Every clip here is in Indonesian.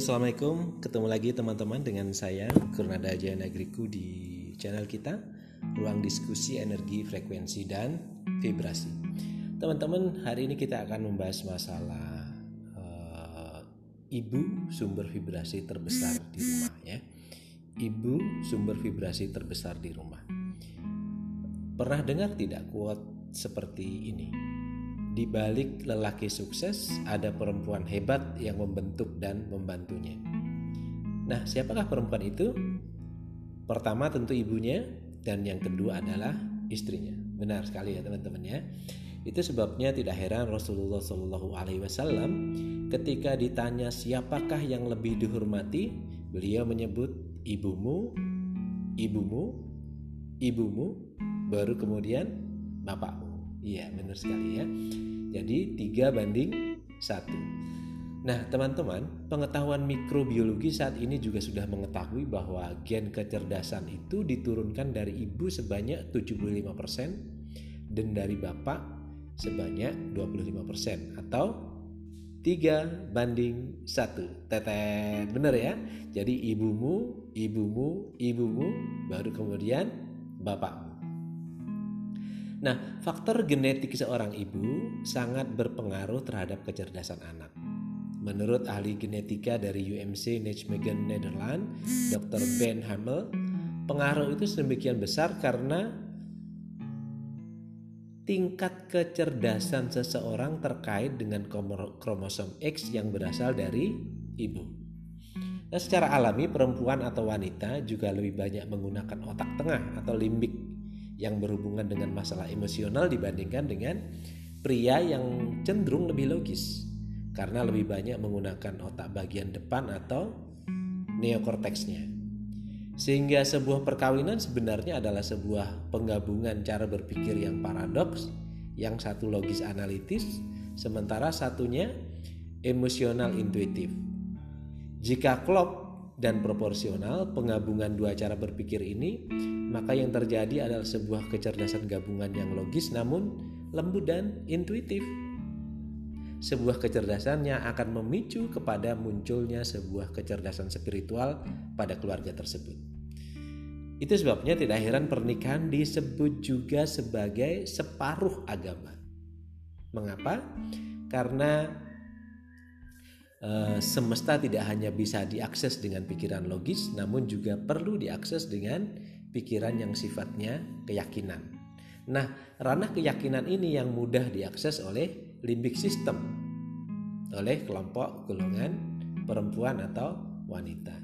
Assalamualaikum. Ketemu lagi teman-teman dengan saya Kurnada Jaya Negriku di channel kita Ruang Diskusi Energi, Frekuensi, dan Vibrasi. Teman-teman hari ini kita akan membahas masalah uh, Ibu sumber vibrasi terbesar di rumah ya. Ibu sumber vibrasi terbesar di rumah. Pernah dengar tidak quote seperti ini? Di balik lelaki sukses ada perempuan hebat yang membentuk dan membantunya. Nah, siapakah perempuan itu? Pertama tentu ibunya dan yang kedua adalah istrinya. Benar sekali ya teman-teman ya. Itu sebabnya tidak heran Rasulullah Shallallahu Alaihi Wasallam ketika ditanya siapakah yang lebih dihormati, beliau menyebut ibumu, ibumu, ibumu, baru kemudian bapakmu. Iya, benar sekali ya. Jadi tiga banding satu. Nah, teman-teman, pengetahuan mikrobiologi saat ini juga sudah mengetahui bahwa gen kecerdasan itu diturunkan dari ibu sebanyak 75% dan dari bapak sebanyak 25% atau 3 banding 1 tetet bener ya jadi ibumu ibumu ibumu baru kemudian bapakmu Nah, faktor genetik seorang ibu sangat berpengaruh terhadap kecerdasan anak. Menurut ahli genetika dari UMC Nijmegen Nederland, Dr. Ben Hamel, pengaruh itu sedemikian besar karena tingkat kecerdasan seseorang terkait dengan kromosom X yang berasal dari ibu. Nah, secara alami perempuan atau wanita juga lebih banyak menggunakan otak tengah atau limbik yang berhubungan dengan masalah emosional dibandingkan dengan pria yang cenderung lebih logis karena lebih banyak menggunakan otak bagian depan atau neokorteksnya. Sehingga sebuah perkawinan sebenarnya adalah sebuah penggabungan cara berpikir yang paradoks, yang satu logis analitis, sementara satunya emosional intuitif. Jika klop dan proporsional penggabungan dua cara berpikir ini, maka yang terjadi adalah sebuah kecerdasan gabungan yang logis namun lembut dan intuitif. Sebuah kecerdasan yang akan memicu kepada munculnya sebuah kecerdasan spiritual pada keluarga tersebut. Itu sebabnya tidak heran pernikahan disebut juga sebagai separuh agama. Mengapa? Karena semesta tidak hanya bisa diakses dengan pikiran logis, namun juga perlu diakses dengan pikiran yang sifatnya keyakinan. Nah, ranah keyakinan ini yang mudah diakses oleh limbik system, oleh kelompok golongan perempuan atau wanita.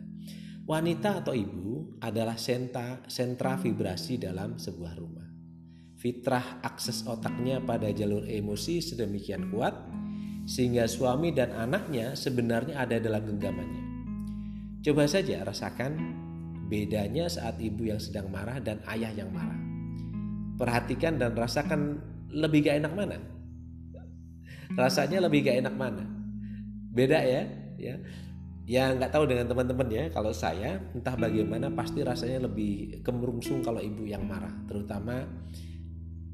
Wanita atau ibu adalah sentra, sentra vibrasi dalam sebuah rumah. Fitrah akses otaknya pada jalur emosi sedemikian kuat sehingga suami dan anaknya sebenarnya ada dalam genggamannya. Coba saja rasakan bedanya saat ibu yang sedang marah dan ayah yang marah. Perhatikan dan rasakan lebih gak enak mana. Rasanya lebih gak enak mana. Beda ya, ya. Ya nggak tahu dengan teman-teman ya. Kalau saya entah bagaimana pasti rasanya lebih kemerungsung kalau ibu yang marah, terutama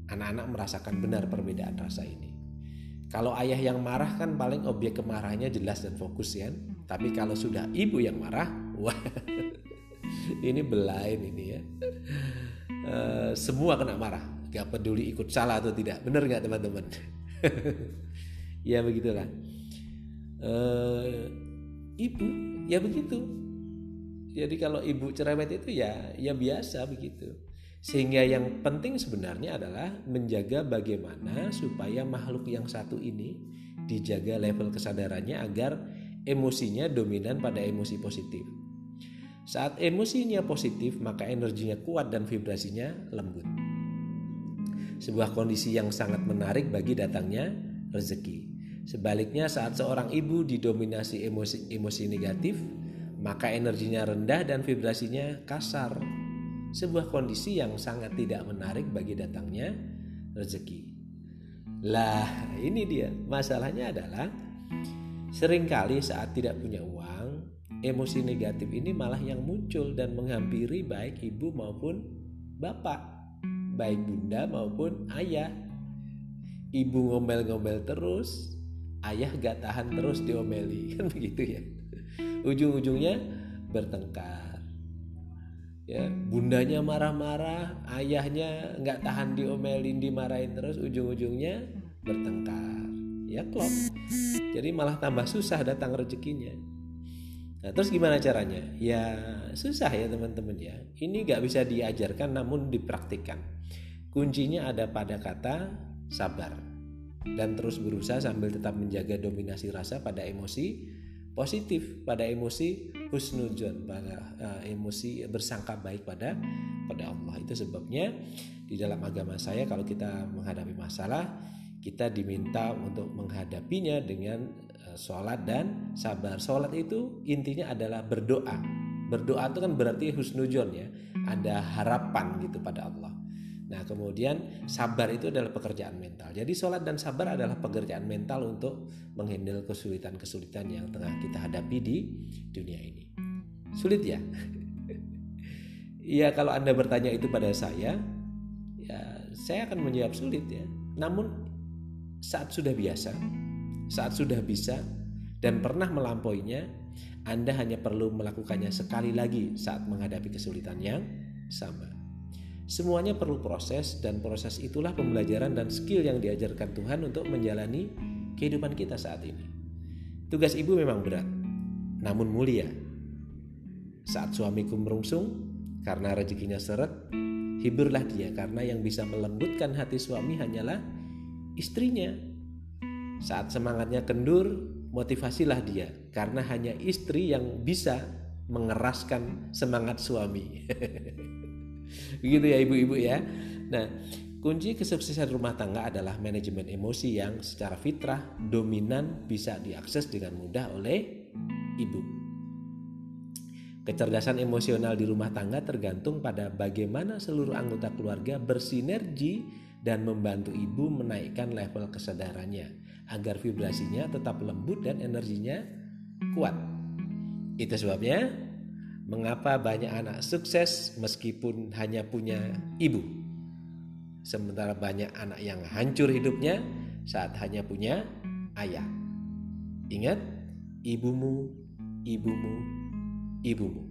anak-anak merasakan benar perbedaan rasa ini. Kalau ayah yang marah kan paling objek kemarahannya jelas dan fokus ya. Tapi kalau sudah ibu yang marah, wah ini belain ini ya. Uh, semua kena marah, gak peduli ikut salah atau tidak. Bener nggak teman-teman? ya begitulah. Uh, ibu ya begitu. Jadi kalau ibu cerewet itu ya ya biasa begitu. Sehingga yang penting sebenarnya adalah menjaga bagaimana supaya makhluk yang satu ini dijaga level kesadarannya agar emosinya dominan pada emosi positif. Saat emosinya positif, maka energinya kuat dan vibrasinya lembut. Sebuah kondisi yang sangat menarik bagi datangnya rezeki. Sebaliknya, saat seorang ibu didominasi emosi, emosi negatif, maka energinya rendah dan vibrasinya kasar sebuah kondisi yang sangat tidak menarik bagi datangnya rezeki. Lah, ini dia. Masalahnya adalah sering kali saat tidak punya uang, emosi negatif ini malah yang muncul dan menghampiri baik ibu maupun bapak, baik bunda maupun ayah. Ibu ngomel-ngomel terus, ayah gak tahan terus diomeli, kan begitu ya. ujung-ujungnya bertengkar ya bundanya marah-marah ayahnya nggak tahan diomelin dimarahin terus ujung-ujungnya bertengkar. Ya klop. Jadi malah tambah susah datang rezekinya. Nah terus gimana caranya? Ya susah ya teman-teman ya. Ini nggak bisa diajarkan namun dipraktikkan. Kuncinya ada pada kata sabar. Dan terus berusaha sambil tetap menjaga dominasi rasa pada emosi positif pada emosi husnuzon pada uh, emosi bersangka baik pada pada Allah. Itu sebabnya di dalam agama saya kalau kita menghadapi masalah kita diminta untuk menghadapinya dengan uh, sholat dan sabar. Sholat itu intinya adalah berdoa. Berdoa itu kan berarti husnuzon ya. Ada harapan gitu pada Allah Nah kemudian sabar itu adalah pekerjaan mental. Jadi sholat dan sabar adalah pekerjaan mental untuk menghandle kesulitan-kesulitan yang tengah kita hadapi di dunia ini. Sulit ya? Iya kalau Anda bertanya itu pada saya, ya saya akan menjawab sulit ya. Namun saat sudah biasa, saat sudah bisa dan pernah melampauinya, Anda hanya perlu melakukannya sekali lagi saat menghadapi kesulitan yang sama. Semuanya perlu proses dan proses itulah pembelajaran dan skill yang diajarkan Tuhan untuk menjalani kehidupan kita saat ini. Tugas ibu memang berat, namun mulia. Saat suamiku merungsung karena rezekinya seret, hiburlah dia karena yang bisa melembutkan hati suami hanyalah istrinya. Saat semangatnya kendur, motivasilah dia karena hanya istri yang bisa mengeraskan semangat suami. Begitu ya ibu-ibu ya. Nah, kunci kesuksesan rumah tangga adalah manajemen emosi yang secara fitrah dominan bisa diakses dengan mudah oleh ibu. Kecerdasan emosional di rumah tangga tergantung pada bagaimana seluruh anggota keluarga bersinergi dan membantu ibu menaikkan level kesadarannya agar vibrasinya tetap lembut dan energinya kuat. Itu sebabnya Mengapa banyak anak sukses meskipun hanya punya ibu? Sementara banyak anak yang hancur hidupnya saat hanya punya ayah. Ingat, ibumu, ibumu, ibumu.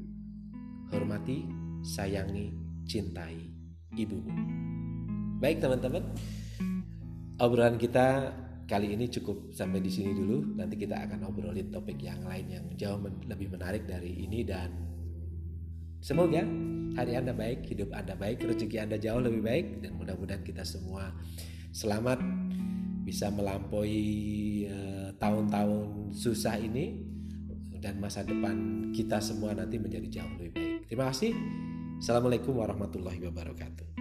Hormati, sayangi, cintai ibumu. Baik teman-teman, obrolan kita kali ini cukup sampai di sini dulu. Nanti kita akan obrolin topik yang lain yang jauh lebih menarik dari ini dan Semoga hari Anda baik, hidup Anda baik, rezeki Anda jauh lebih baik dan mudah-mudahan kita semua selamat bisa melampaui eh, tahun-tahun uh, susah ini dan masa depan kita semua nanti menjadi jauh lebih baik. Terima kasih. Assalamualaikum warahmatullahi wabarakatuh.